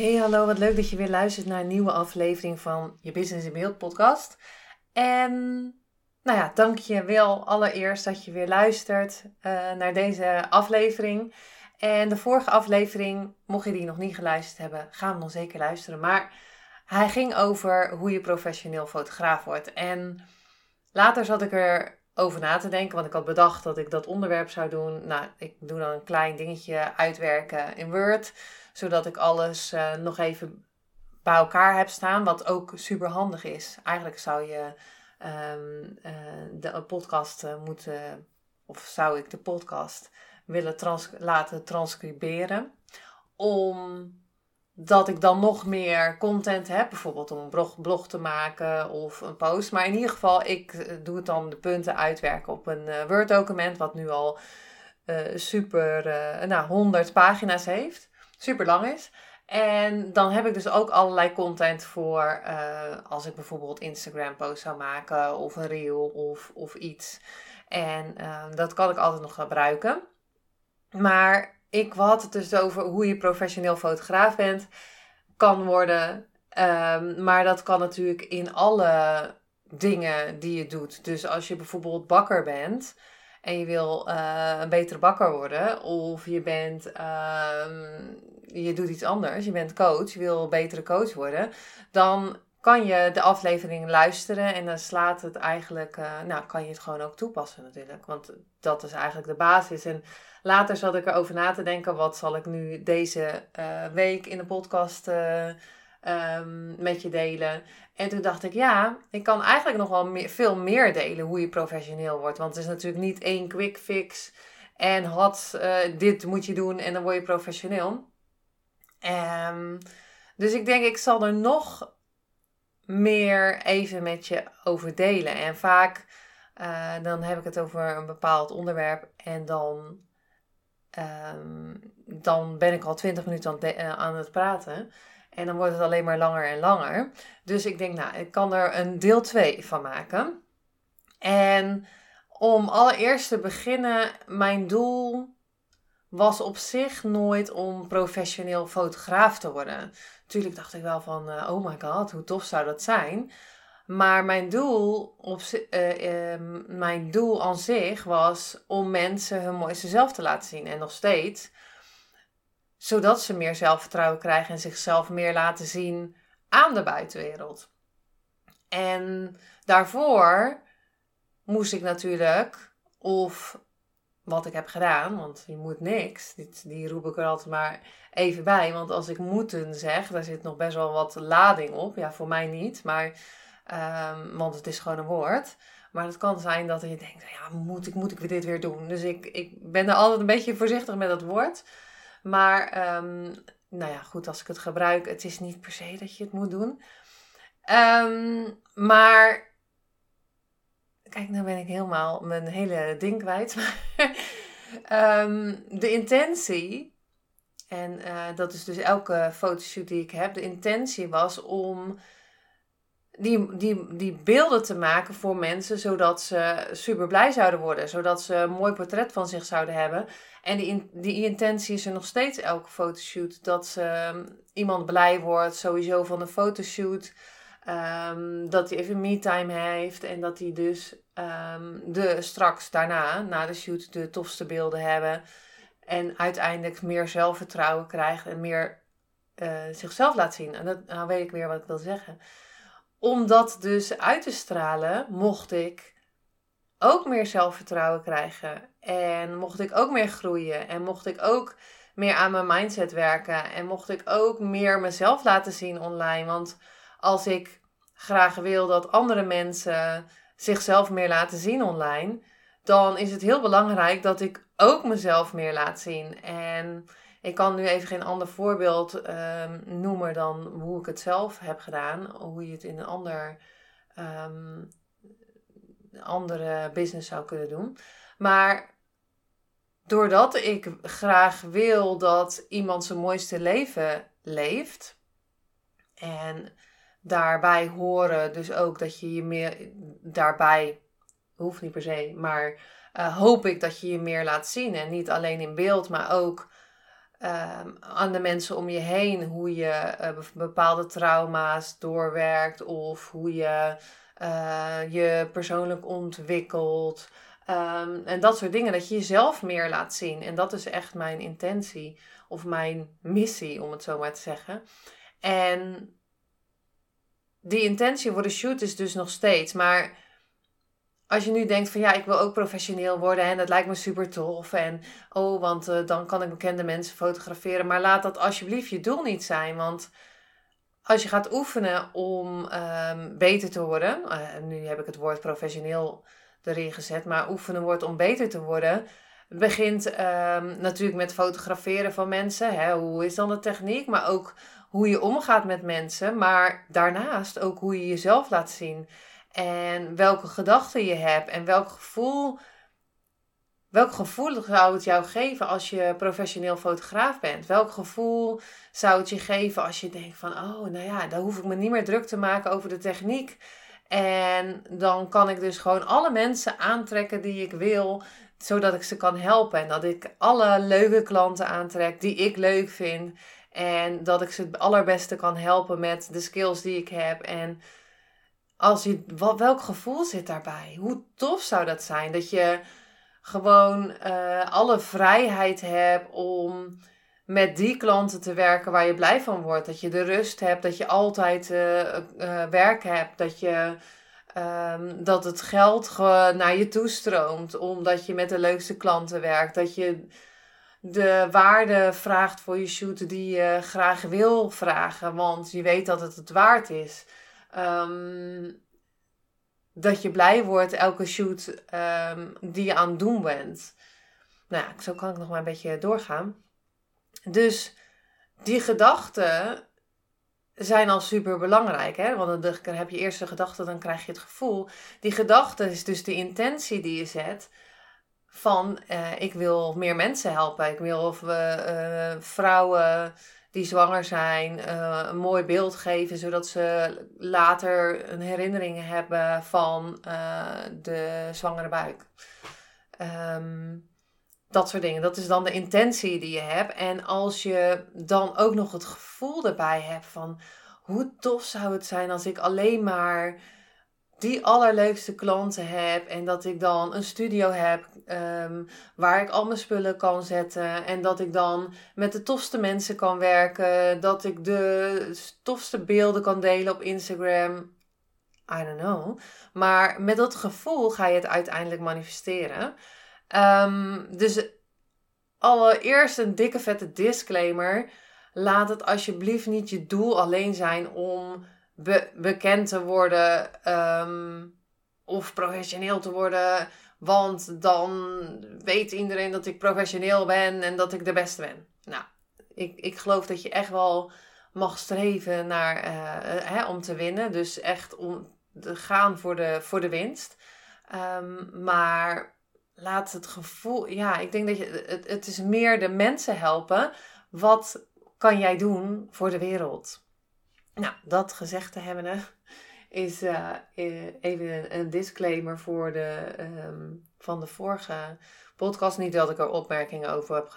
Hey, hallo, wat leuk dat je weer luistert naar een nieuwe aflevering van je Business in Beeld podcast. En nou ja, dank je wel allereerst dat je weer luistert uh, naar deze aflevering. En de vorige aflevering, mocht je die nog niet geluisterd hebben, ga hem dan zeker luisteren. Maar hij ging over hoe je professioneel fotograaf wordt. En later zat ik er over na te denken, want ik had bedacht dat ik dat onderwerp zou doen. Nou, ik doe dan een klein dingetje uitwerken in Word zodat ik alles uh, nog even bij elkaar heb staan, wat ook super handig is. Eigenlijk zou je um, uh, de podcast uh, moeten, of zou ik de podcast willen laten transcriberen, omdat ik dan nog meer content heb, bijvoorbeeld om een blog, blog te maken of een post. Maar in ieder geval, ik doe het dan de punten uitwerken op een Word-document, wat nu al super, nou, 100 pagina's heeft super lang is. En dan heb ik dus ook allerlei content voor uh, als ik bijvoorbeeld Instagram post zou maken of een reel of, of iets. En uh, dat kan ik altijd nog gebruiken. Maar ik had het dus over hoe je professioneel fotograaf bent, kan worden. Um, maar dat kan natuurlijk in alle dingen die je doet. Dus als je bijvoorbeeld bakker bent, en je wil uh, een betere bakker worden, of je bent, uh, je doet iets anders, je bent coach, je wil betere coach worden, dan kan je de aflevering luisteren en dan slaat het eigenlijk, uh, nou kan je het gewoon ook toepassen natuurlijk, want dat is eigenlijk de basis. En later zat ik erover na te denken, wat zal ik nu deze uh, week in de podcast um, met je delen. En toen dacht ik, ja, ik kan eigenlijk nog wel meer, veel meer delen hoe je professioneel wordt. Want het is natuurlijk niet één quick fix en had uh, dit moet je doen en dan word je professioneel. Um, dus ik denk, ik zal er nog meer even met je over delen. En vaak uh, dan heb ik het over een bepaald onderwerp en dan, um, dan ben ik al twintig minuten aan, uh, aan het praten. En dan wordt het alleen maar langer en langer. Dus ik denk, nou, ik kan er een deel 2 van maken. En om allereerst te beginnen, mijn doel was op zich nooit om professioneel fotograaf te worden. Natuurlijk dacht ik wel van, uh, oh my god, hoe tof zou dat zijn. Maar mijn doel, uh, uh, mijn doel aan zich was om mensen hun mooiste zelf te laten zien. En nog steeds zodat ze meer zelfvertrouwen krijgen en zichzelf meer laten zien aan de buitenwereld. En daarvoor moest ik natuurlijk, of wat ik heb gedaan, want je moet niks, die, die roep ik er altijd maar even bij. Want als ik moeten zeg, daar zit nog best wel wat lading op. Ja, voor mij niet, maar, um, want het is gewoon een woord. Maar het kan zijn dat je denkt, ja, moet ik, moet ik dit weer doen? Dus ik, ik ben er altijd een beetje voorzichtig met dat woord. Maar um, nou ja, goed, als ik het gebruik, het is niet per se dat je het moet doen. Um, maar kijk, nou ben ik helemaal mijn hele ding kwijt. um, de intentie, en uh, dat is dus elke fotoshoot die ik heb, de intentie was om die, die, die beelden te maken voor mensen, zodat ze super blij zouden worden, zodat ze een mooi portret van zich zouden hebben. En die, die intentie is er nog steeds elke fotoshoot. Dat ze, um, iemand blij wordt, sowieso van een fotoshoot. Um, dat hij even me-time heeft. En dat hij dus um, de, straks daarna, na de shoot, de tofste beelden hebben. En uiteindelijk meer zelfvertrouwen krijgt en meer uh, zichzelf laat zien. En dat, nou weet ik weer wat ik wil zeggen. Om dat dus uit te stralen, mocht ik ook meer zelfvertrouwen krijgen. En mocht ik ook meer groeien. En mocht ik ook meer aan mijn mindset werken. En mocht ik ook meer mezelf laten zien online. Want als ik graag wil dat andere mensen zichzelf meer laten zien online. Dan is het heel belangrijk dat ik ook mezelf meer laat zien. En ik kan nu even geen ander voorbeeld um, noemen dan hoe ik het zelf heb gedaan. Hoe je het in een ander, um, andere business zou kunnen doen. Maar doordat ik graag wil dat iemand zijn mooiste leven leeft. En daarbij horen dus ook dat je je meer daarbij, hoeft niet per se, maar uh, hoop ik dat je je meer laat zien. En niet alleen in beeld, maar ook uh, aan de mensen om je heen. Hoe je uh, bepaalde trauma's doorwerkt of hoe je uh, je persoonlijk ontwikkelt. Um, en dat soort dingen, dat je jezelf meer laat zien. En dat is echt mijn intentie of mijn missie, om het zo maar te zeggen. En die intentie voor de shoot is dus nog steeds. Maar als je nu denkt van ja, ik wil ook professioneel worden en dat lijkt me super tof. En oh, want uh, dan kan ik bekende mensen fotograferen. Maar laat dat alsjeblieft je doel niet zijn. Want als je gaat oefenen om um, beter te worden. Uh, nu heb ik het woord professioneel erin gezet. Maar oefenen wordt om beter te worden. begint um, natuurlijk met fotograferen van mensen. Hè? Hoe is dan de techniek? Maar ook hoe je omgaat met mensen. Maar daarnaast ook hoe je jezelf laat zien. En welke gedachten je hebt en welk gevoel. Welk gevoel zou het jou geven als je professioneel fotograaf bent? Welk gevoel zou het je geven als je denkt van, oh, nou ja, dan hoef ik me niet meer druk te maken over de techniek. En dan kan ik dus gewoon alle mensen aantrekken die ik wil, zodat ik ze kan helpen. En dat ik alle leuke klanten aantrek die ik leuk vind. En dat ik ze het allerbeste kan helpen met de skills die ik heb. En als je, wat, welk gevoel zit daarbij? Hoe tof zou dat zijn? Dat je gewoon uh, alle vrijheid hebt om met die klanten te werken waar je blij van wordt. Dat je de rust hebt, dat je altijd uh, uh, werk hebt, dat, je, um, dat het geld naar je toestroomt omdat je met de leukste klanten werkt. Dat je de waarde vraagt voor je shoot die je graag wil vragen, want je weet dat het het waard is. Um, dat je blij wordt elke shoot um, die je aan het doen bent. Nou ja, zo kan ik nog maar een beetje doorgaan. Dus die gedachten zijn al super belangrijk. Hè? Want dan heb je eerst de gedachte, dan krijg je het gevoel. Die gedachte is dus de intentie die je zet van uh, ik wil meer mensen helpen. Ik wil of we uh, vrouwen die zwanger zijn uh, een mooi beeld geven, zodat ze later een herinnering hebben van de zwangere buik. Um, dat soort dingen. Dat is dan de intentie die je hebt. En als je dan ook nog het gevoel erbij hebt van hoe tof zou het zijn als ik alleen maar die allerleukste klanten heb en dat ik dan een studio heb um, waar ik al mijn spullen kan zetten en dat ik dan met de tofste mensen kan werken, dat ik de tofste beelden kan delen op Instagram. I don't know. Maar met dat gevoel ga je het uiteindelijk manifesteren. Um, dus allereerst een dikke vette disclaimer. Laat het alsjeblieft niet je doel alleen zijn om bekend te worden um, of professioneel te worden. Want dan weet iedereen dat ik professioneel ben en dat ik de beste ben. Nou, ik, ik geloof dat je echt wel mag streven naar, uh, hè, om te winnen. Dus echt om te gaan voor de, voor de winst. Um, maar laat het gevoel. Ja, ik denk dat je. Het, het is meer de mensen helpen. Wat kan jij doen voor de wereld? Nou, dat gezegd te hebben, is uh, even een, disclaimer voor de, um, van de vorige podcast. Niet dat ik er opmerkingen over heb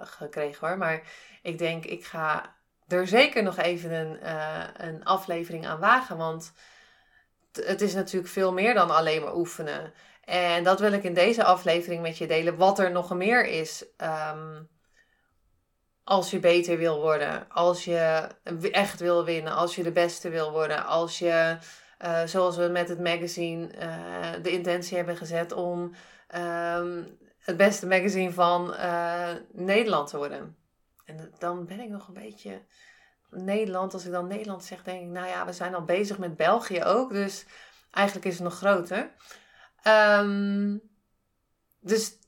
gekregen hoor, maar ik denk ik ga er zeker nog even een, uh, een aflevering aan wagen. Want het is natuurlijk veel meer dan alleen maar oefenen. En dat wil ik in deze aflevering met je delen. Wat er nog meer is. Um, als je beter wil worden. Als je echt wil winnen. Als je de beste wil worden. Als je, uh, zoals we met het magazine uh, de intentie hebben gezet om um, het beste magazine van uh, Nederland te worden. En dan ben ik nog een beetje. Nederland, als ik dan Nederland zeg, denk ik, nou ja, we zijn al bezig met België ook. Dus eigenlijk is het nog groter. Um, dus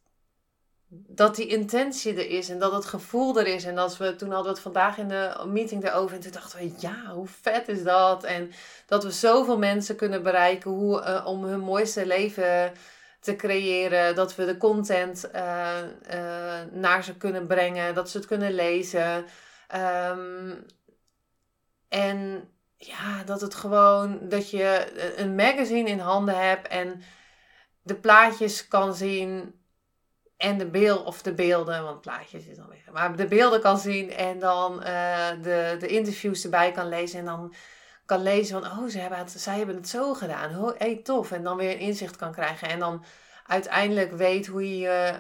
dat die intentie er is en dat het gevoel er is. En als we, toen hadden we het vandaag in de meeting erover. En toen dachten we, ja, hoe vet is dat? En dat we zoveel mensen kunnen bereiken hoe, uh, om hun mooiste leven te creëren. Dat we de content uh, uh, naar ze kunnen brengen. Dat ze het kunnen lezen. Um, en ja, dat het gewoon, dat je een magazine in handen hebt en de plaatjes kan zien en de beeld, of de beelden, want plaatjes is dan weer, maar de beelden kan zien en dan uh, de, de interviews erbij kan lezen en dan kan lezen van, oh, ze hebben het, zij hebben het zo gedaan, oh, hey, tof, en dan weer een inzicht kan krijgen en dan uiteindelijk weet hoe je,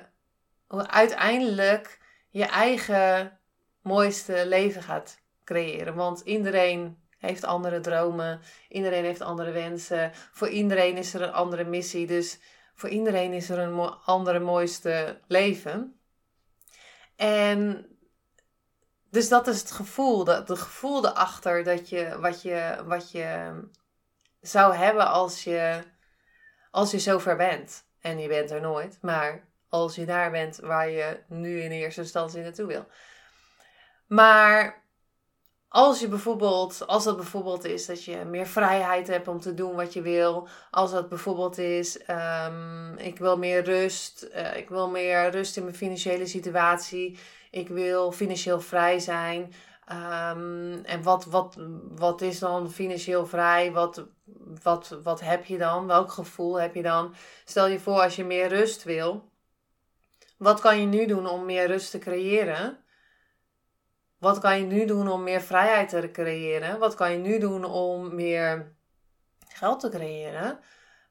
hoe uiteindelijk je eigen mooiste leven gaat creëren, want iedereen heeft andere dromen, iedereen heeft andere wensen, voor iedereen is er een andere missie, dus voor iedereen is er een andere mooiste leven. En dus dat is het gevoel, dat, het gevoel erachter dat je, wat, je, wat je zou hebben als je, als je zover bent. En je bent er nooit, maar als je daar bent waar je nu in eerste instantie naartoe wil. Maar als je bijvoorbeeld, als dat bijvoorbeeld is dat je meer vrijheid hebt om te doen wat je wil. Als dat bijvoorbeeld is, um, ik wil meer rust. Uh, ik wil meer rust in mijn financiële situatie. Ik wil financieel vrij zijn. Um, en wat, wat, wat is dan financieel vrij? Wat, wat, wat heb je dan? Welk gevoel heb je dan? Stel je voor als je meer rust wil. Wat kan je nu doen om meer rust te creëren? Wat kan je nu doen om meer vrijheid te creëren? Wat kan je nu doen om meer geld te creëren?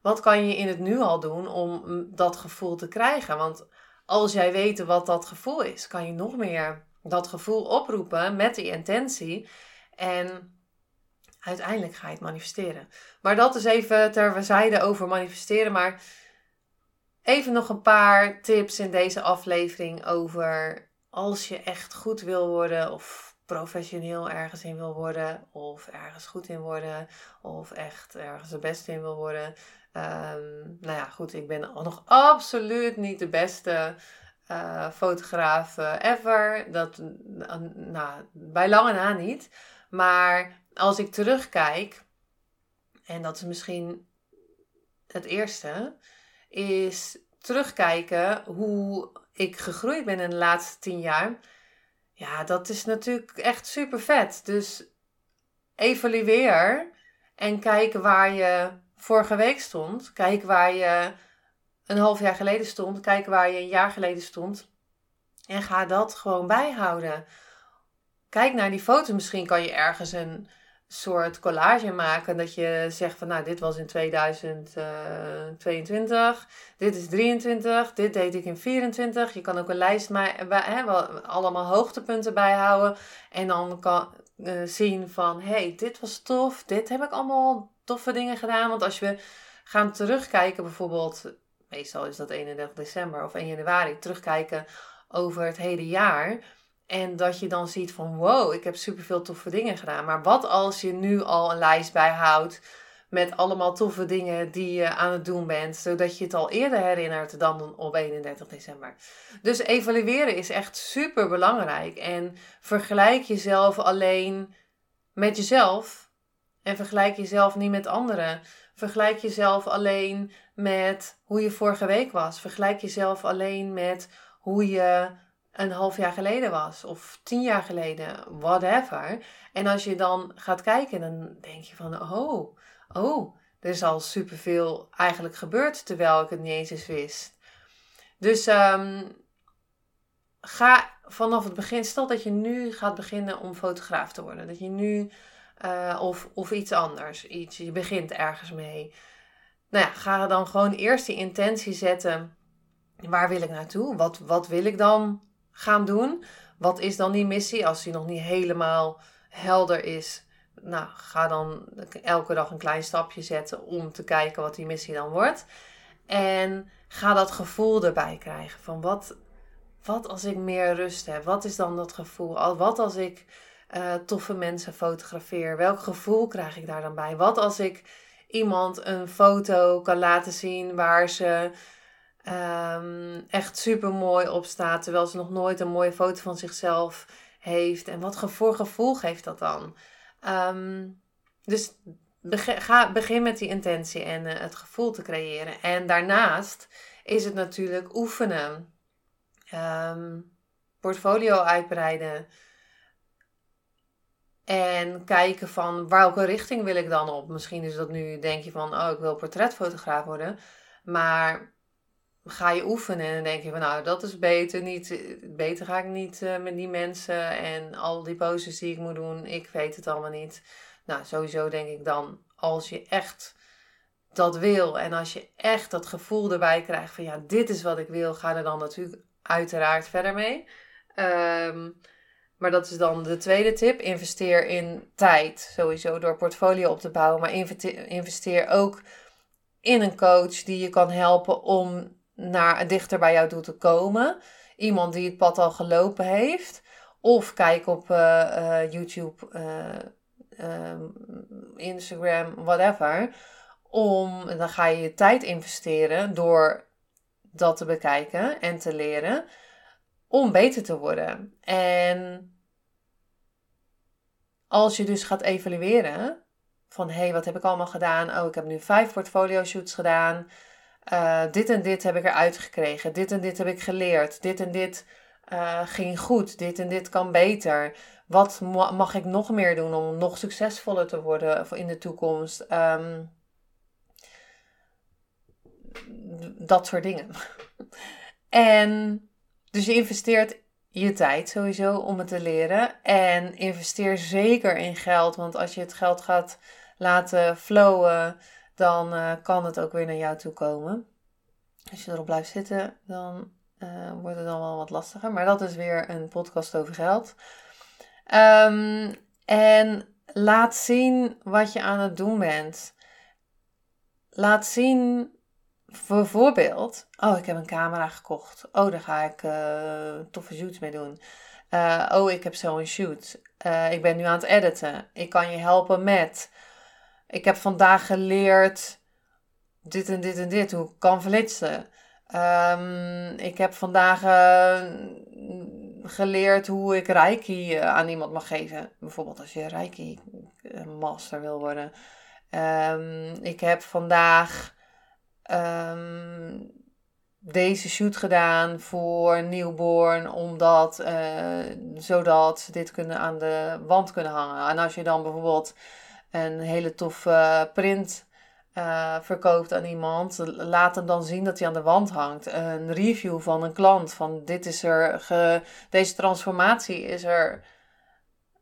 Wat kan je in het nu al doen om dat gevoel te krijgen? Want als jij weet wat dat gevoel is, kan je nog meer dat gevoel oproepen met die intentie. En uiteindelijk ga je het manifesteren. Maar dat is even terzijde over manifesteren. Maar even nog een paar tips in deze aflevering over als je echt goed wil worden of professioneel ergens in wil worden of ergens goed in worden of echt ergens de beste in wil worden. Um, nou ja, goed, ik ben nog absoluut niet de beste uh, fotograaf uh, ever. Dat, nou, bij lange na niet. Maar als ik terugkijk, en dat is misschien het eerste, is terugkijken hoe ik gegroeid ben in de laatste tien jaar. Ja, dat is natuurlijk echt super vet. Dus evalueer en kijk waar je vorige week stond. Kijk waar je een half jaar geleden stond. Kijk waar je een jaar geleden stond. En ga dat gewoon bijhouden. Kijk naar die foto. Misschien kan je ergens een soort collage maken. Dat je zegt van nou, dit was in 2022, dit is 23, dit deed ik in 24. Je kan ook een lijst maken, hè, allemaal hoogtepunten bijhouden. En dan kan uh, zien van hey, dit was tof, dit heb ik allemaal toffe dingen gedaan. Want als we gaan terugkijken bijvoorbeeld, meestal is dat 31 december of 1 januari, terugkijken over het hele jaar en dat je dan ziet van wow, ik heb superveel toffe dingen gedaan. Maar wat als je nu al een lijst bijhoudt met allemaal toffe dingen die je aan het doen bent, zodat je het al eerder herinnert dan op 31 december. Dus evalueren is echt super belangrijk. En vergelijk jezelf alleen met jezelf. En vergelijk jezelf niet met anderen. Vergelijk jezelf alleen met hoe je vorige week was. Vergelijk jezelf alleen met hoe je een half jaar geleden was of tien jaar geleden, whatever. En als je dan gaat kijken, dan denk je van, oh, oh, er is al superveel eigenlijk gebeurd terwijl ik het niet eens wist. Dus um, ga vanaf het begin, stel dat je nu gaat beginnen om fotograaf te worden. Dat je nu, uh, of, of iets anders, iets, je begint ergens mee. Nou ja, ga dan gewoon eerst die intentie zetten. Waar wil ik naartoe? Wat, wat wil ik dan gaan doen. Wat is dan die missie als die nog niet helemaal helder is? Nou, ga dan elke dag een klein stapje zetten om te kijken wat die missie dan wordt. En ga dat gevoel erbij krijgen van wat, wat als ik meer rust heb? Wat is dan dat gevoel? Wat als ik uh, toffe mensen fotografeer? Welk gevoel krijg ik daar dan bij? Wat als ik iemand een foto kan laten zien waar ze ehm, echt super mooi op staat, terwijl ze nog nooit een mooie foto van zichzelf heeft. En wat voor gevoel geeft dat dan? Ehm, dus begin, ga, begin met die intentie en eh, het gevoel te creëren. En daarnaast is het natuurlijk oefenen. Ehm, portfolio uitbreiden. En kijken van welke richting wil ik dan op. Misschien is dat nu, denk je van, oh ik wil portretfotograaf worden. Maar ga je oefenen en dan denk je van, nou dat is beter. Niet, beter ga ik niet uh, met die mensen en al die poses die ik moet doen. Ik weet het allemaal niet. Nou, sowieso denk ik dan, als je echt dat wil en als je echt dat gevoel erbij krijgt van, ja dit is wat ik wil, ga er dan natuurlijk uiteraard verder mee. Um, maar dat is dan de tweede tip. Investeer in tijd. Sowieso door portfolio op te bouwen. Maar investeer ook in een coach die je kan helpen om naar dichter bij jouw doel te komen. Iemand die het pad al gelopen heeft. Of kijk op uh, uh, YouTube, uh, Instagram, whatever. Om, dan ga je je tijd investeren door dat te bekijken en te leren om beter te worden. En als je dus gaat evalueren van hé, hey, wat heb ik allemaal gedaan? Oh, ik heb nu vijf portfolio shoots gedaan. Uh, dit en dit heb ik eruit gekregen. Dit en dit heb ik geleerd. Dit en dit uh, ging goed. Dit en dit kan beter. Wat mag ik nog meer doen om nog succesvoller te worden in de toekomst? Um, dat soort dingen. en dus je investeert je tijd sowieso om het te leren. En investeer zeker in geld. Want als je het geld gaat laten flowen, dan uh, kan het ook weer naar jou toe komen. Als je erop blijft zitten, dan uh, wordt het dan wel wat lastiger. Maar dat is weer een podcast over geld. Um, en laat zien wat je aan het doen bent. Laat zien Bijvoorbeeld, oh, ik heb een camera gekocht. Oh, daar ga ik uh, toffe shoots mee doen. Oh, ik heb zo'n shoot. Ik ben nu aan het editen. Ik kan je helpen met. Ik heb vandaag geleerd dit en dit en dit, hoe ik kan flitsen. Um, ik heb vandaag geleerd hoe ik Reiki aan iemand mag geven. Bijvoorbeeld als je Reiki master wil worden. Um, ik heb vandaag um, deze shoot gedaan voor Newborn, omdat, zodat ze dit kunnen aan de wand kunnen hangen. En als je dan bijvoorbeeld een hele toffe print uh, verkoopt aan iemand, laat hem dan zien dat hij aan de wand hangt. Een review van een klant van dit is er, ge, deze transformatie is er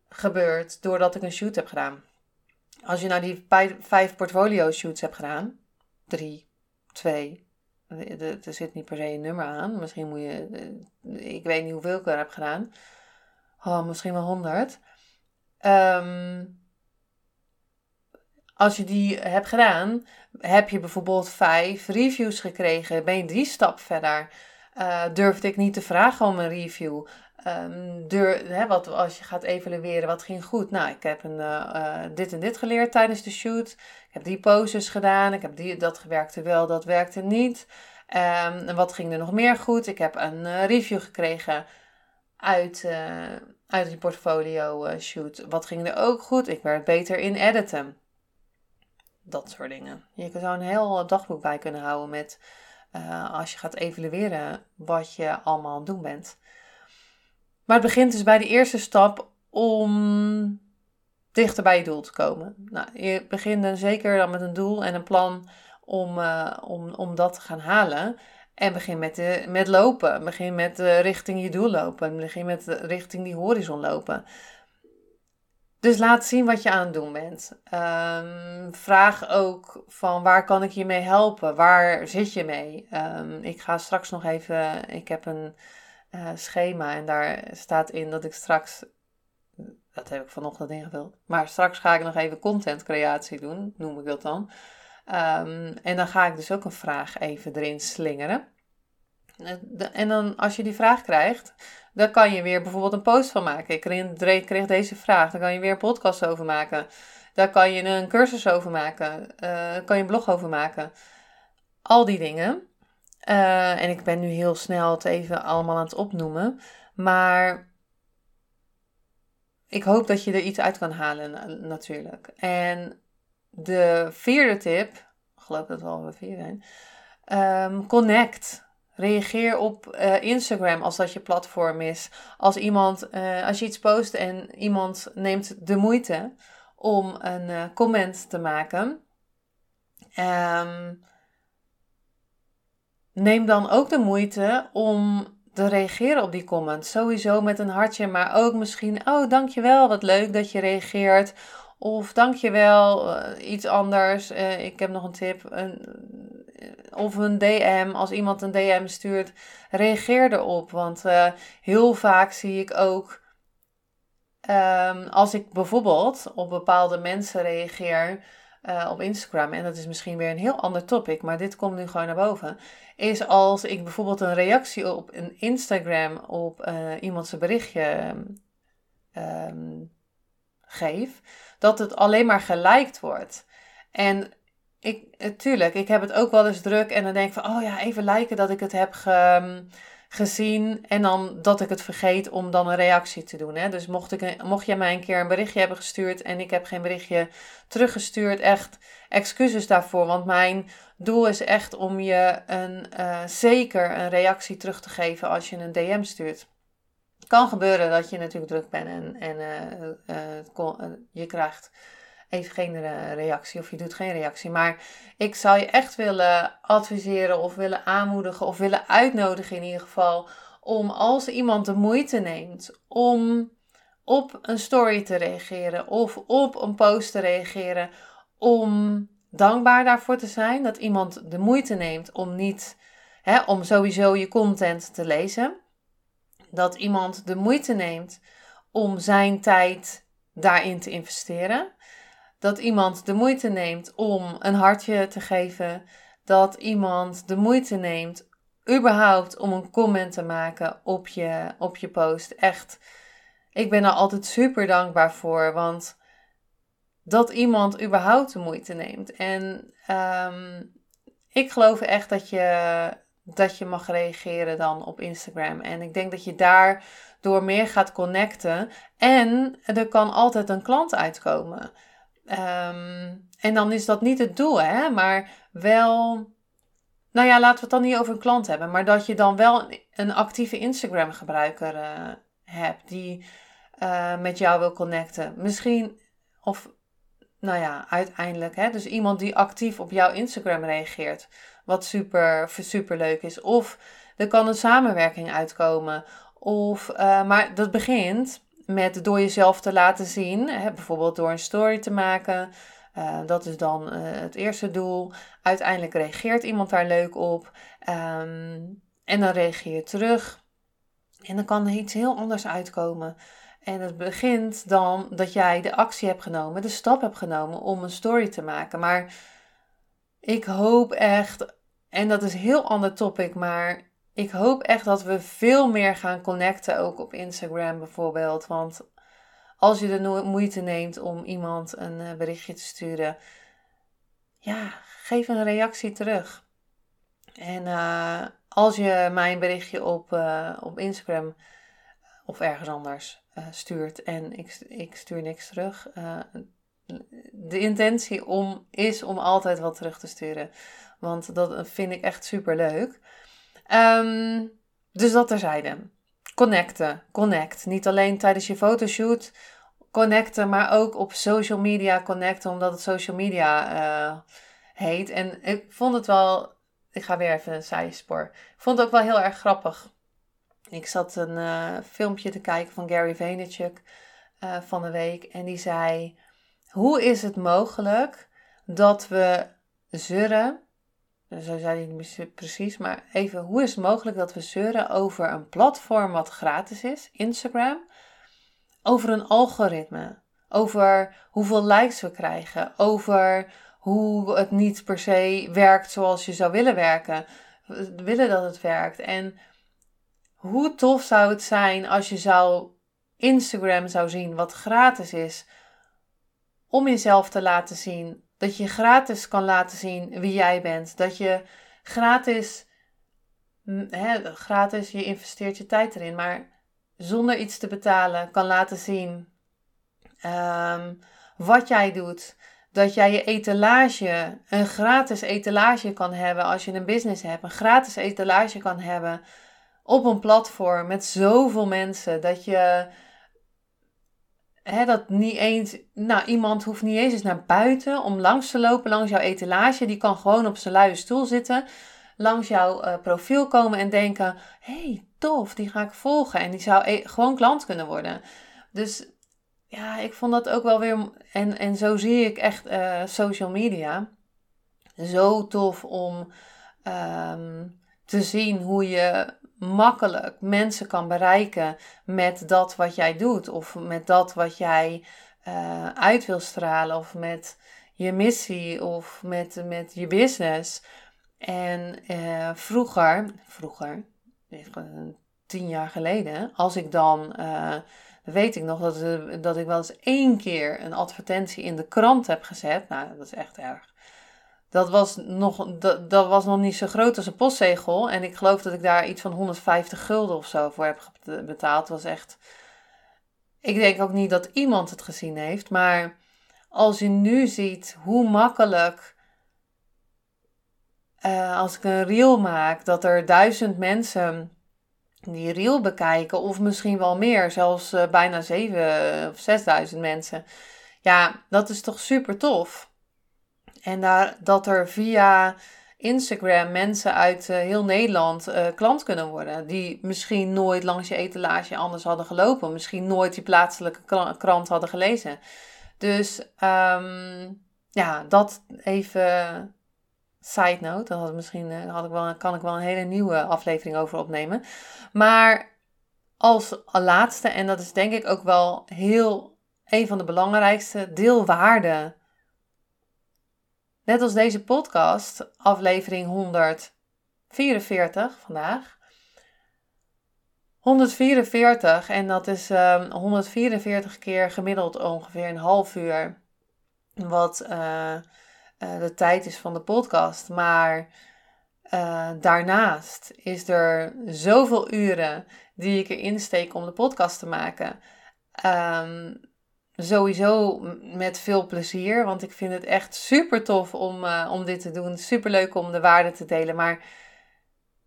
gebeurd doordat ik een shoot heb gedaan. Als je nou die vijf portfolio shoots hebt gedaan, drie, twee. Er zit niet per se een nummer aan. Misschien moet je. Eh, ik weet niet hoeveel ik er heb gedaan. Oh, misschien wel honderd. Ehm, als je die hebt gedaan, heb je bijvoorbeeld vijf reviews gekregen. Ben je die stap verder? Uh, durfde ik niet te vragen om een review? Um, hè, wat, als je gaat evalueren, wat ging goed? Nou, ik heb een, uh, dit en dit geleerd tijdens de shoot. Ik heb die poses gedaan. Ik heb die, dat werkte wel, dat werkte niet. Um, en wat ging er nog meer goed? Ik heb een review gekregen uit, uit die portfolio shoot. Wat ging er ook goed? Ik werd beter in editen. Dat soort dingen. Je zou een heel dagboek bij kunnen houden met als je gaat evalueren wat je allemaal aan het doen bent. Maar het begint dus bij de eerste stap om dichter bij je doel te komen. Nou, je begint dan zeker dan met een doel en een plan om, uh, om, om dat te gaan halen. En begin met, de, met lopen. Begin met uh, richting je doel lopen. Begin met richting die horizon lopen. Dus laat zien wat je aan het doen bent. Um, vraag ook van waar kan ik je mee helpen? Waar zit je mee? Um, ik ga straks nog even. Ik heb een uh, schema. En daar staat in dat ik straks, dat heb ik vanochtend ingevuld, maar straks ga ik nog even content creatie doen, noem ik dat dan. Um, en dan ga ik dus ook een vraag even erin slingeren. En dan als je die vraag krijgt, dan kan je weer bijvoorbeeld een post van maken. Ik kreeg deze vraag, dan kan je weer een podcast over maken. Daar kan je een cursus over maken. Uh, kan je een blog over maken. Al die dingen. en ik ben nu heel snel het even allemaal aan het opnoemen. Maar ik hoop dat je er iets uit kan halen, natuurlijk. En de vierde tip, geloof dat we al vier zijn. Um, connect. Reageer op uh, Instagram als dat je platform is. Als iemand, uh, als je iets post en iemand neemt de moeite om een uh, comment te maken. Um, neem dan ook de moeite om te reageren op die comment. Sowieso met een hartje, maar ook misschien, oh dankjewel, wat leuk dat je reageert. Of dankjewel, uh, iets anders. Uh, ik heb nog een tip. Een, of een DM, als iemand een DM stuurt, reageer erop. Want uh, heel vaak zie ik ook, um, als ik bijvoorbeeld op bepaalde mensen reageer op Instagram, en dat is misschien weer een heel ander topic, maar dit komt nu gewoon naar boven, is als ik bijvoorbeeld een reactie op een Instagram op iemand zijn berichtje um, geef dat het alleen maar geliked wordt. En ik, natuurlijk, ik heb het ook wel eens druk en dan denk ik van, oh ja, even liken dat ik het heb gezien en dan dat ik het vergeet om dan een reactie te doen. Hè? Dus mocht, ik, mocht jij mij een keer een berichtje hebben gestuurd en ik heb geen berichtje teruggestuurd, echt excuses daarvoor, want mijn doel is echt om je een, uh, zeker een reactie terug te geven als je een DM stuurt kan gebeuren dat je natuurlijk druk bent en, en uh, je krijgt even geen reactie of je doet geen reactie. Maar ik zou je echt willen adviseren of willen aanmoedigen of willen uitnodigen in ieder geval om als iemand de moeite neemt om op een story te reageren of op een post te reageren, om dankbaar daarvoor te zijn dat iemand de moeite neemt om niet, hè, om sowieso je content te lezen dat iemand de moeite neemt om zijn tijd daarin te investeren. Dat iemand de moeite neemt om een hartje te geven. Dat iemand de moeite neemt überhaupt om een comment te maken op je, op je post. Echt, ik ben er altijd super dankbaar voor. Want dat iemand überhaupt de moeite neemt. En um, ik geloof echt dat je dat je mag reageren dan op Instagram. En ik denk dat je daar door meer gaat connecten. En er kan altijd een klant uitkomen. Ehm, en dan is dat niet het doel, hè? maar wel. Nou ja, laten we het dan niet over een klant hebben, maar dat je dan wel een actieve Instagram-gebruiker uh, hebt die uh, met jou wil connecten. Misschien, of nou ja, uiteindelijk, hè, dus iemand die actief op jouw Instagram reageert. Wat super, super leuk is. Of er kan een samenwerking uitkomen. Of, uh, maar dat begint met door jezelf te laten zien. Hè, bijvoorbeeld door een story te maken. Uh, dat is dan uh, het eerste doel. Uiteindelijk reageert iemand daar leuk op. Um, en dan reageer je terug. En dan kan er iets heel anders uitkomen. En het begint dan dat jij de actie hebt genomen, de stap hebt genomen om een story te maken. Maar ik hoop echt, en dat is een heel ander topic, maar ik hoop echt dat we veel meer gaan connecten, ook op Instagram bijvoorbeeld. Want als je de moeite neemt om iemand een eh, berichtje te sturen, ja, geef een reactie terug. En uh, als je mij een berichtje op, uh, op Instagram of ergens anders stuurt en ik, ik stuur niks terug, de intentie om, is om altijd wat terug te sturen. Want dat vind ik echt super leuk. Um, dus dat terzijde. Connecten. Connect. Niet alleen tijdens je fotoshoot connecten, maar ook op social media connecten, omdat het social media uh, heet. En ik vond het wel. Ik ga weer even een zijspoor. Ik vond het ook wel heel erg grappig. Ik zat een uh, filmpje te kijken van Gary Vaynerchuk uh, van de week. En die zei: hoe is het mogelijk dat we zeuren, zo zei hij niet precies, maar even, hoe is het mogelijk dat we zeuren over een platform wat gratis is, Instagram, over een algoritme, over hoeveel likes we krijgen, over hoe het niet per se werkt zoals je zou willen werken, we willen dat het werkt. En hoe tof zou het zijn als je zou Instagram zou zien wat gratis is, om jezelf te laten zien. Dat je gratis kan laten zien wie jij bent. Dat je gratis gratis, je investeert je tijd erin, maar zonder iets te betalen kan laten zien ehm, wat jij doet. Dat jij je etalage, een gratis etalage kan hebben als je een business hebt. Een gratis etalage kan hebben op een platform met zoveel mensen. Dat je dat niet eens, nou iemand hoeft niet eens naar buiten om langs te lopen langs jouw etalage. Die kan gewoon op zijn luie stoel zitten, langs jouw uh, profiel komen en denken: hey, tof, die ga ik volgen. En die zou e gewoon klant kunnen worden. Dus ja, ik vond dat ook wel weer. En, en zo zie ik echt uh, social media. Zo tof om um, te zien hoe je makkelijk mensen kan bereiken met dat wat jij doet. Of met dat wat jij uh, uit wil stralen. Of met je missie. Of met, met je business. En uh, vroeger, vroeger, tien jaar geleden, als ik dan, uh, weet ik nog dat, dat ik wel eens één keer een advertentie in de krant heb gezet. Nou, dat is echt erg. Dat was, nog, dat, dat was nog niet zo groot als een postzegel. En ik geloof dat ik daar iets van 150 gulden of zo voor heb betaald. Was echt. Ik denk ook niet dat iemand het gezien heeft. Maar als je nu ziet hoe makkelijk. Uh, als ik een reel maak, dat er duizend mensen die reel bekijken, of misschien wel meer, zelfs uh, bijna 7 of 6000 mensen. Ja, dat is toch super tof. En dat er via Instagram mensen uit uh, heel Nederland uh, klant kunnen worden. Die misschien nooit langs je etalage anders hadden gelopen. Misschien nooit die plaatselijke krant hadden gelezen. Dus um, ja, dat even side note. Dat had misschien uh, had ik wel, kan ik wel een hele nieuwe aflevering over opnemen. Maar als laatste, en dat is denk ik ook wel heel een van de belangrijkste, deelwaarde Net als deze podcast, aflevering 144 vandaag. 144 en dat is um, ehm, 144 keer gemiddeld ongeveer een half uur. Wat uh, uh, de tijd is van de podcast. Maar uh, daarnaast is er zoveel uren die ik erin steek om de podcast te maken. Um, sowieso met veel plezier. Want ik vind het echt super tof om, uh, om dit te doen. Super leuk om de waarde te delen. Maar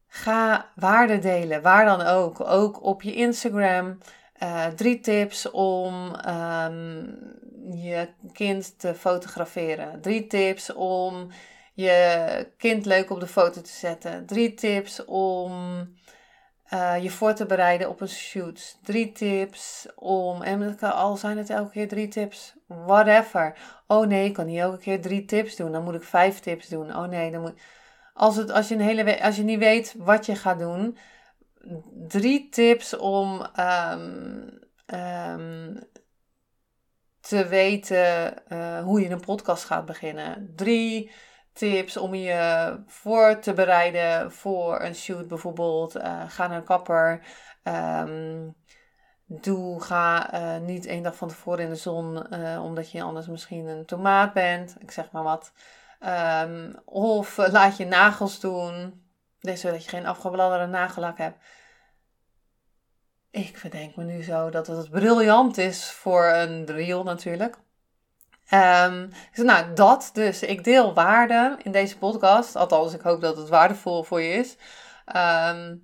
ga waarde delen. Waar dan ook. Ook op je Instagram. Uh, drie tips om um, je kind te fotograferen. Drie tips om je kind leuk op de foto te zetten. Drie tips om uh, je voor te bereiden op een shoot. Drie tips om, en al zijn het elke keer drie tips, whatever. Oh nee, ik kan niet elke keer drie tips doen, dan moet ik vijf tips doen. Oh nee, dan moet. Als, het, als, je, een hele, als je niet weet wat je gaat doen, drie tips om um, um, te weten uh, hoe je een podcast gaat beginnen. Drie tips om je voor te bereiden voor een shoot bijvoorbeeld. Uh, ga naar een kapper. Um, doe, ga uh, niet één dag van tevoren in de zon, uh, omdat je anders misschien een tomaat bent. Ik zeg maar wat. Um, of laat je nagels doen, zodat je geen afgebladderde nagellak hebt. Ik verdenk me nu zo dat het briljant is voor een reel natuurlijk. Um, nou, dat dus. Ik deel waarde in deze podcast. Althans, ik hoop dat het waardevol voor je is. Um,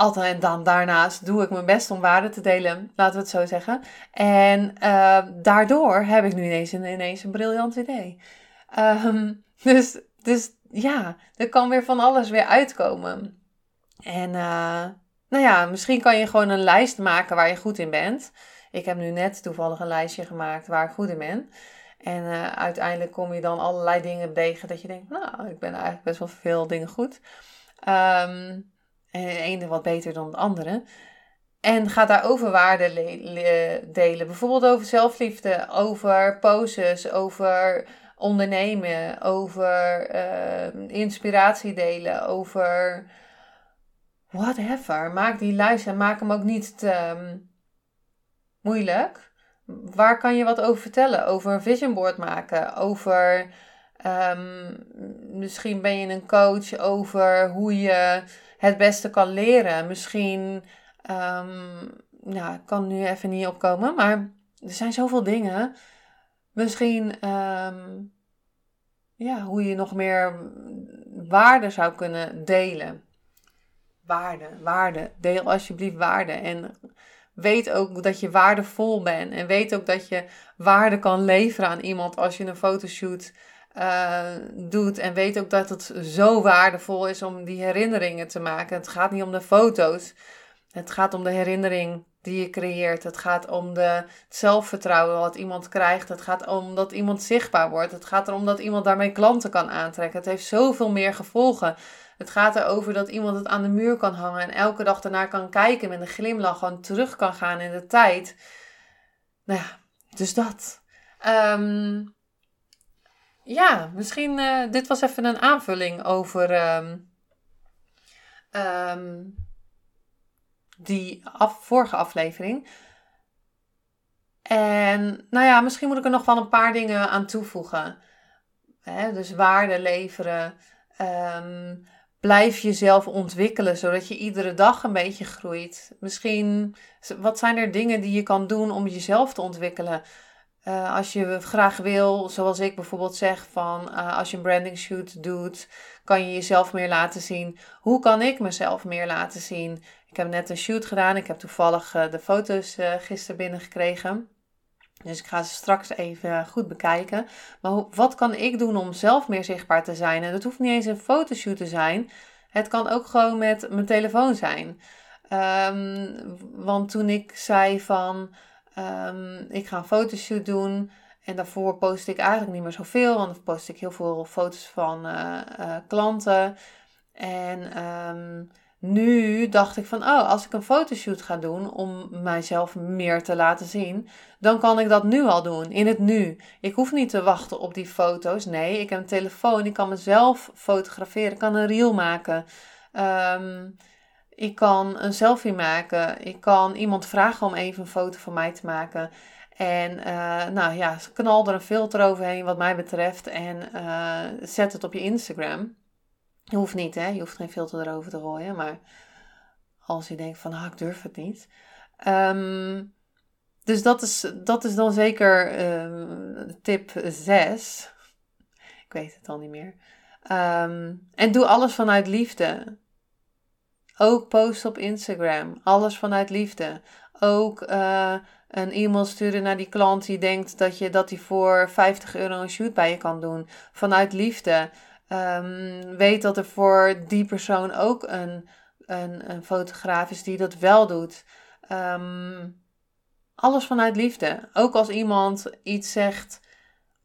altijd en dan daarnaast doe ik mijn best om waarde te delen, laten we het zo zeggen. En uh, daardoor heb ik nu ineens een, ineens een briljant idee. Dus, dus ja, er kan weer van alles weer uitkomen. En uh, nou ja, misschien kan je gewoon een lijst maken waar je goed in bent. Ik heb nu net toevallig een lijstje gemaakt waar ik goed in ben. En uh, uiteindelijk kom je dan allerlei dingen tegen dat je denkt, nou, ik ben eigenlijk best wel veel dingen goed. Um, en de ene wat beter dan de andere. En ga daarover waarden delen. Bijvoorbeeld over zelfliefde, over poses, over ondernemen, over uh, inspiratie delen, over whatever. Maak die lijst en maak hem ook niet te, moeilijk. Waar kan je wat over vertellen? Over een vision board maken, over Ehm, misschien ben je een coach over hoe je het beste kan leren. Misschien, um, nou, kan nu even niet opkomen, maar er zijn zoveel dingen. Misschien, ehm, ja, hoe je nog meer waarde zou kunnen delen. Waarde, waarde. Deel alsjeblieft waarde. En weet ook dat je waardevol bent. En weet ook dat je waarde kan leveren aan iemand als je een fotoshoot uh, doet. En weet ook dat het zo waardevol is om die herinneringen te maken. Het gaat niet om de foto's. Het gaat om de herinnering die je creëert. Het gaat om de, het zelfvertrouwen wat iemand krijgt. Het gaat om dat iemand zichtbaar wordt. Het gaat erom dat iemand daarmee klanten kan aantrekken. Het heeft zoveel meer gevolgen. Het gaat erover dat iemand het aan de muur kan hangen en elke dag ernaar kan kijken met een glimlach, gewoon terug kan gaan in de tijd. Nou ja, dus dat. Um, ja, misschien, uh, dit was even een aanvulling over um, um, die af, vorige aflevering. En nou ja, misschien moet ik er nog wel een paar dingen aan toevoegen. Dus waarde leveren. Um, blijf jezelf ontwikkelen, zodat je iedere dag een beetje groeit. Misschien, wat zijn er dingen die je kan doen om jezelf te ontwikkelen? Uh, als je graag wil, zoals ik bijvoorbeeld zeg, van uh, als je een branding shoot doet, kan je jezelf meer laten zien. Hoe kan ik mezelf meer laten zien? Ik heb net een shoot gedaan. Ik heb toevallig uh, de foto's gisteren binnengekregen. Dus ik ga ze straks even goed bekijken. Maar wat kan ik doen om zelf meer zichtbaar te zijn? En dat hoeft niet eens een fotoshoot te zijn. Het kan ook gewoon met mijn telefoon zijn. Um, want toen ik zei van um, ik ga een fotoshoot doen. En daarvoor post ik eigenlijk niet meer zoveel. Want dan post ik heel veel foto's van uh, uh, klanten. En um, nu dacht ik van, oh, als ik een fotoshoot ga doen om mijzelf meer te laten zien, dan kan ik dat nu al doen, in het nu. Ik hoef niet te wachten op die foto's. Nee, ik heb een telefoon, ik kan mezelf fotograferen, ik kan een reel maken. Um, ik kan een selfie maken. Ik kan iemand vragen om even een foto van mij te maken. En uh, nou ja, knal er een filter overheen wat mij betreft en uh, zet het op je Instagram. Je hoeft niet, hè? Je hoeft geen filter erover te gooien. Maar als je denkt van, ah, ik durf het niet. Um, dus dat is, dat is dan zeker um, tip 6. Ik weet het al niet meer. Um, en doe alles vanuit liefde. Ook post op Instagram. Alles vanuit liefde. Ook uh, een e-mail sturen naar die klant die denkt dat je dat die voor 50 euro een shoot bij je kan doen. Vanuit liefde. Um, weet dat er voor die persoon ook een, een, een fotograaf is die dat wel doet. Um, alles vanuit liefde. Ook als iemand iets zegt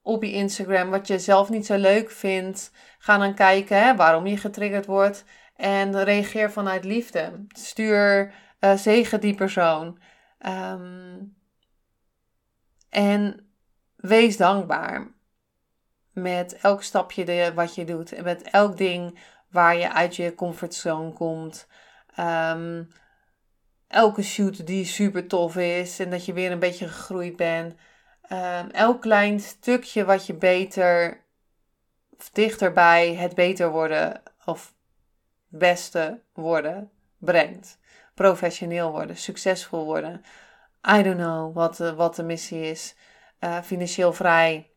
op je Instagram wat je zelf niet zo leuk vindt, ga dan kijken hè, waarom je getriggerd wordt en reageer vanuit liefde. Stuur uh, zegen die persoon. Um, en wees dankbaar met elk stapje de, wat je doet. En met elk ding waar je uit je comfortzone komt. Um, elke shoot die super tof is en dat je weer een beetje gegroeid bent. Um, elk klein stukje wat je beter of dichterbij het beter worden of beste worden brengt. Professioneel worden, succesvol worden. I don't know wat, wat de missie is. Uh, financieel vrij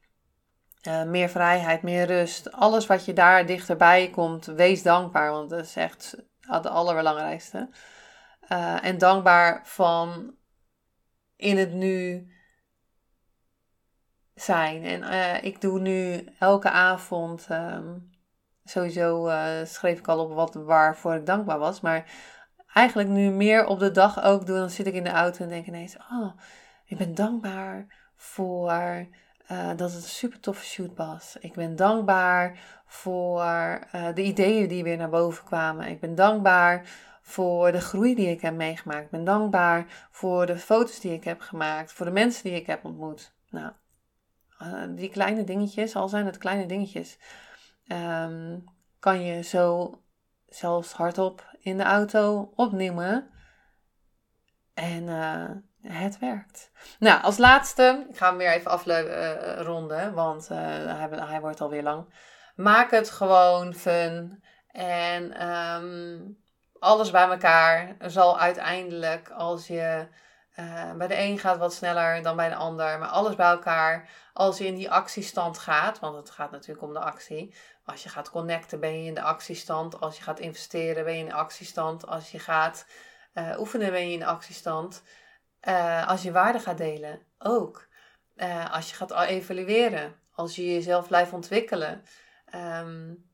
uh, meer vrijheid, meer rust. Alles wat je daar dichterbij komt, wees dankbaar. Want dat is echt het allerbelangrijkste. Uh, en dankbaar van in het nu zijn. En uh, ik doe nu elke avond. Um, sowieso schreef ik al op wat waarvoor ik dankbaar was. Maar eigenlijk nu meer op de dag ook doen. Dan zit ik in de auto en denk ineens: Oh, ik ben dankbaar voor uh, dat het een super toffe shoot was. Ik ben dankbaar voor uh, de ideeën die weer naar boven kwamen. Ik ben dankbaar voor de groei die ik heb meegemaakt. Ik ben dankbaar voor de foto's die ik heb gemaakt. Voor de mensen die ik heb ontmoet. Nou, uh, die kleine dingetjes, al zijn het kleine dingetjes, um, kan je zo zelfs hardop in de auto opnemen. En het werkt. Nou, als laatste, ik ga hem weer even afronden, want hij, hij wordt alweer lang. Maak het gewoon fun. En ehm, alles bij elkaar zal uiteindelijk, als je uh, bij de een gaat wat sneller dan bij de ander, maar alles bij elkaar, als je in die actiestand gaat, want het gaat natuurlijk om de actie. Als je gaat connecten, ben je in de actiestand. Als je gaat investeren, ben je in de actiestand. Als je gaat uh, oefenen, ben je in de actiestand. Uh, als je waarde gaat delen, ook. als je gaat evalueren, als je jezelf blijft ontwikkelen. Um,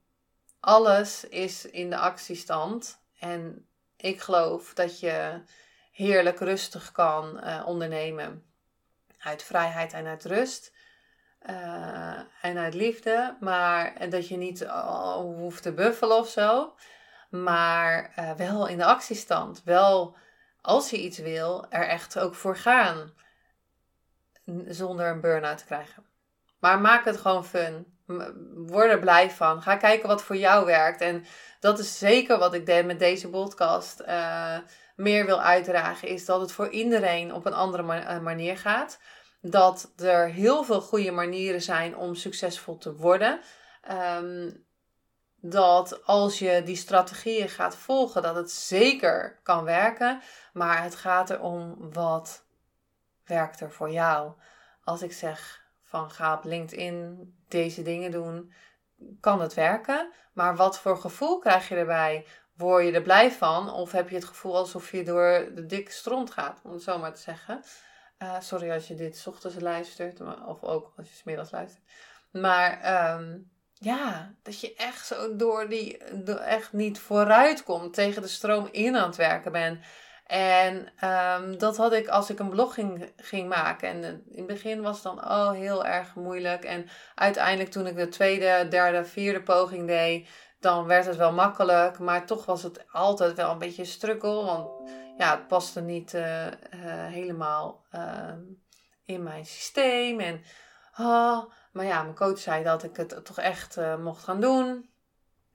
alles is in de actiestand. En ik geloof dat je heerlijk rustig kan uh, ondernemen. Uit vrijheid en uit rust. En uit liefde. Maar dat je niet hoeft te buffelen of zo. Maar wel in de actiestand. Wel, als je iets wil, er echt ook voor gaan. Zonder een burn-out te krijgen. Maar maak het gewoon fun. Word er blij van. Ga kijken wat voor jou werkt. En dat is zeker wat ik met deze podcast uh, meer wil uitdragen. Is dat het voor iedereen op een andere eh, manier gaat. Dat er heel veel goede manieren zijn om succesvol te worden. Um, dat als je die strategieën gaat volgen, dat het zeker kan werken. Maar het gaat erom wat werkt er voor jou. Als ik zeg van ga op LinkedIn deze dingen doen, kan het werken. Maar wat voor gevoel krijg je erbij? Word je er blij van? Of heb je het gevoel alsof je door de dikke stront gaat, om het zo maar te zeggen. Uh, sorry als je dit ochtends luistert, of ook als je smiddags luistert. Maar um, ja, dat je echt zo door die, echt niet vooruit komt, tegen de stroom in aan het werken bent. En um, dat had ik als ik een blog ging, maken. En in het begin was het dan oh, heel erg moeilijk. En uiteindelijk toen ik de tweede, derde, vierde poging deed, dan werd het wel makkelijk. Maar toch was het altijd wel een beetje struggle. Want ja, het paste niet uh, uh, helemaal uh, in mijn systeem. En, oh, maar ja, mijn coach zei dat ik het toch echt eh, mocht gaan doen.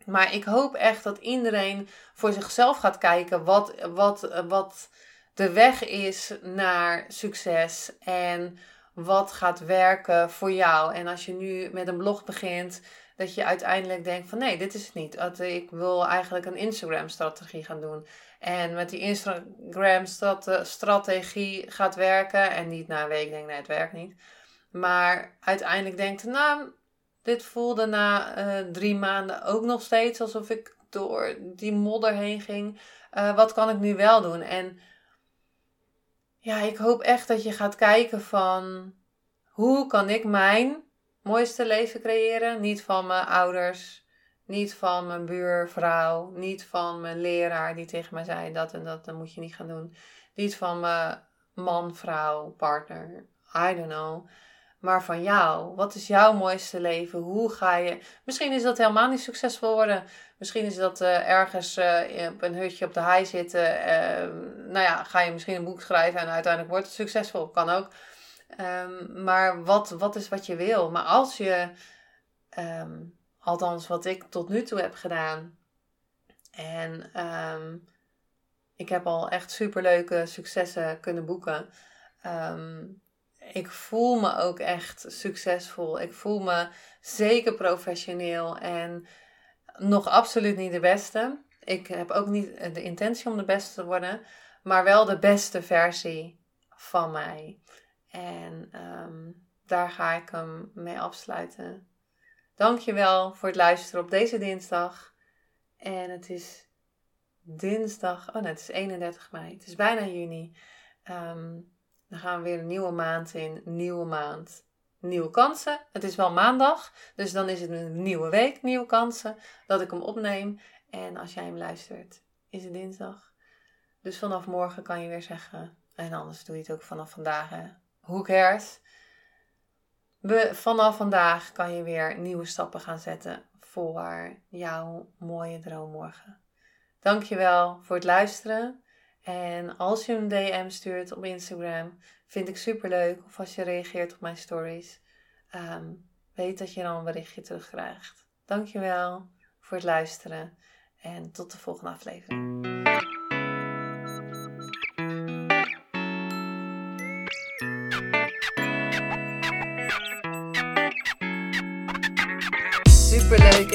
Maar ik hoop echt dat iedereen voor zichzelf gaat kijken wat, wat, wat de weg is naar succes en wat gaat werken voor jou. En als je nu met een blog begint, dat je uiteindelijk denkt van nee, dit is het niet. Ik wil eigenlijk een Instagram-strategie gaan doen. En met die Instagram-strategie gaat werken en niet na een week denk nee, het werkt niet. Maar uiteindelijk denkt, nou, dit voelde na uh, drie maanden ook nog steeds alsof ik door die modder heen ging. Uh, wat kan ik nu wel doen? En ja, ik hoop echt dat je gaat kijken van hoe kan ik mijn mooiste leven creëren? Niet van mijn ouders, niet van mijn buurvrouw, niet van mijn leraar die tegen mij zei dat en dat, dat moet je niet gaan doen. Niet van mijn man, vrouw, partner, I don't know maar van jou. Wat is jouw mooiste leven? Hoe ga je. Misschien is dat helemaal niet succesvol worden. Misschien is dat uh, ergens uh, op een hutje op de hei zitten. Uh, nou ja, ga je misschien een boek schrijven en uiteindelijk wordt het succesvol. Kan ook. Um, maar wat, wat is wat je wil? Maar als je, um, althans wat ik tot nu toe heb gedaan. En ik heb al echt superleuke successen kunnen boeken. Um, ik voel me ook echt succesvol. Ik voel me zeker professioneel en nog absoluut niet de beste. Ik heb ook niet de intentie om de beste te worden, maar wel de beste versie van mij. En um, daar ga ik hem mee afsluiten. Dankjewel voor het luisteren op deze dinsdag. En het is dinsdag, oh nee, het is 31 mei. Het is bijna juni. Um, dan gaan we weer een nieuwe maand in. Nieuwe maand. Nieuwe kansen. Het is wel maandag. Dus dan is het een nieuwe week. Nieuwe kansen. Dat ik hem opneem. En als jij hem luistert, is het dinsdag. Dus vanaf morgen kan je weer zeggen. En anders doe je het ook vanaf vandaag. Hè. Who cares? vanaf vandaag kan je weer nieuwe stappen gaan zetten voor jouw mooie droommorgen. Dankjewel voor het luisteren. En als je een DM stuurt op Instagram, vind ik super leuk. Of als je reageert op mijn stories, ehm, weet dat je dan een berichtje terugkrijgt. Dankjewel voor het luisteren en tot de volgende aflevering.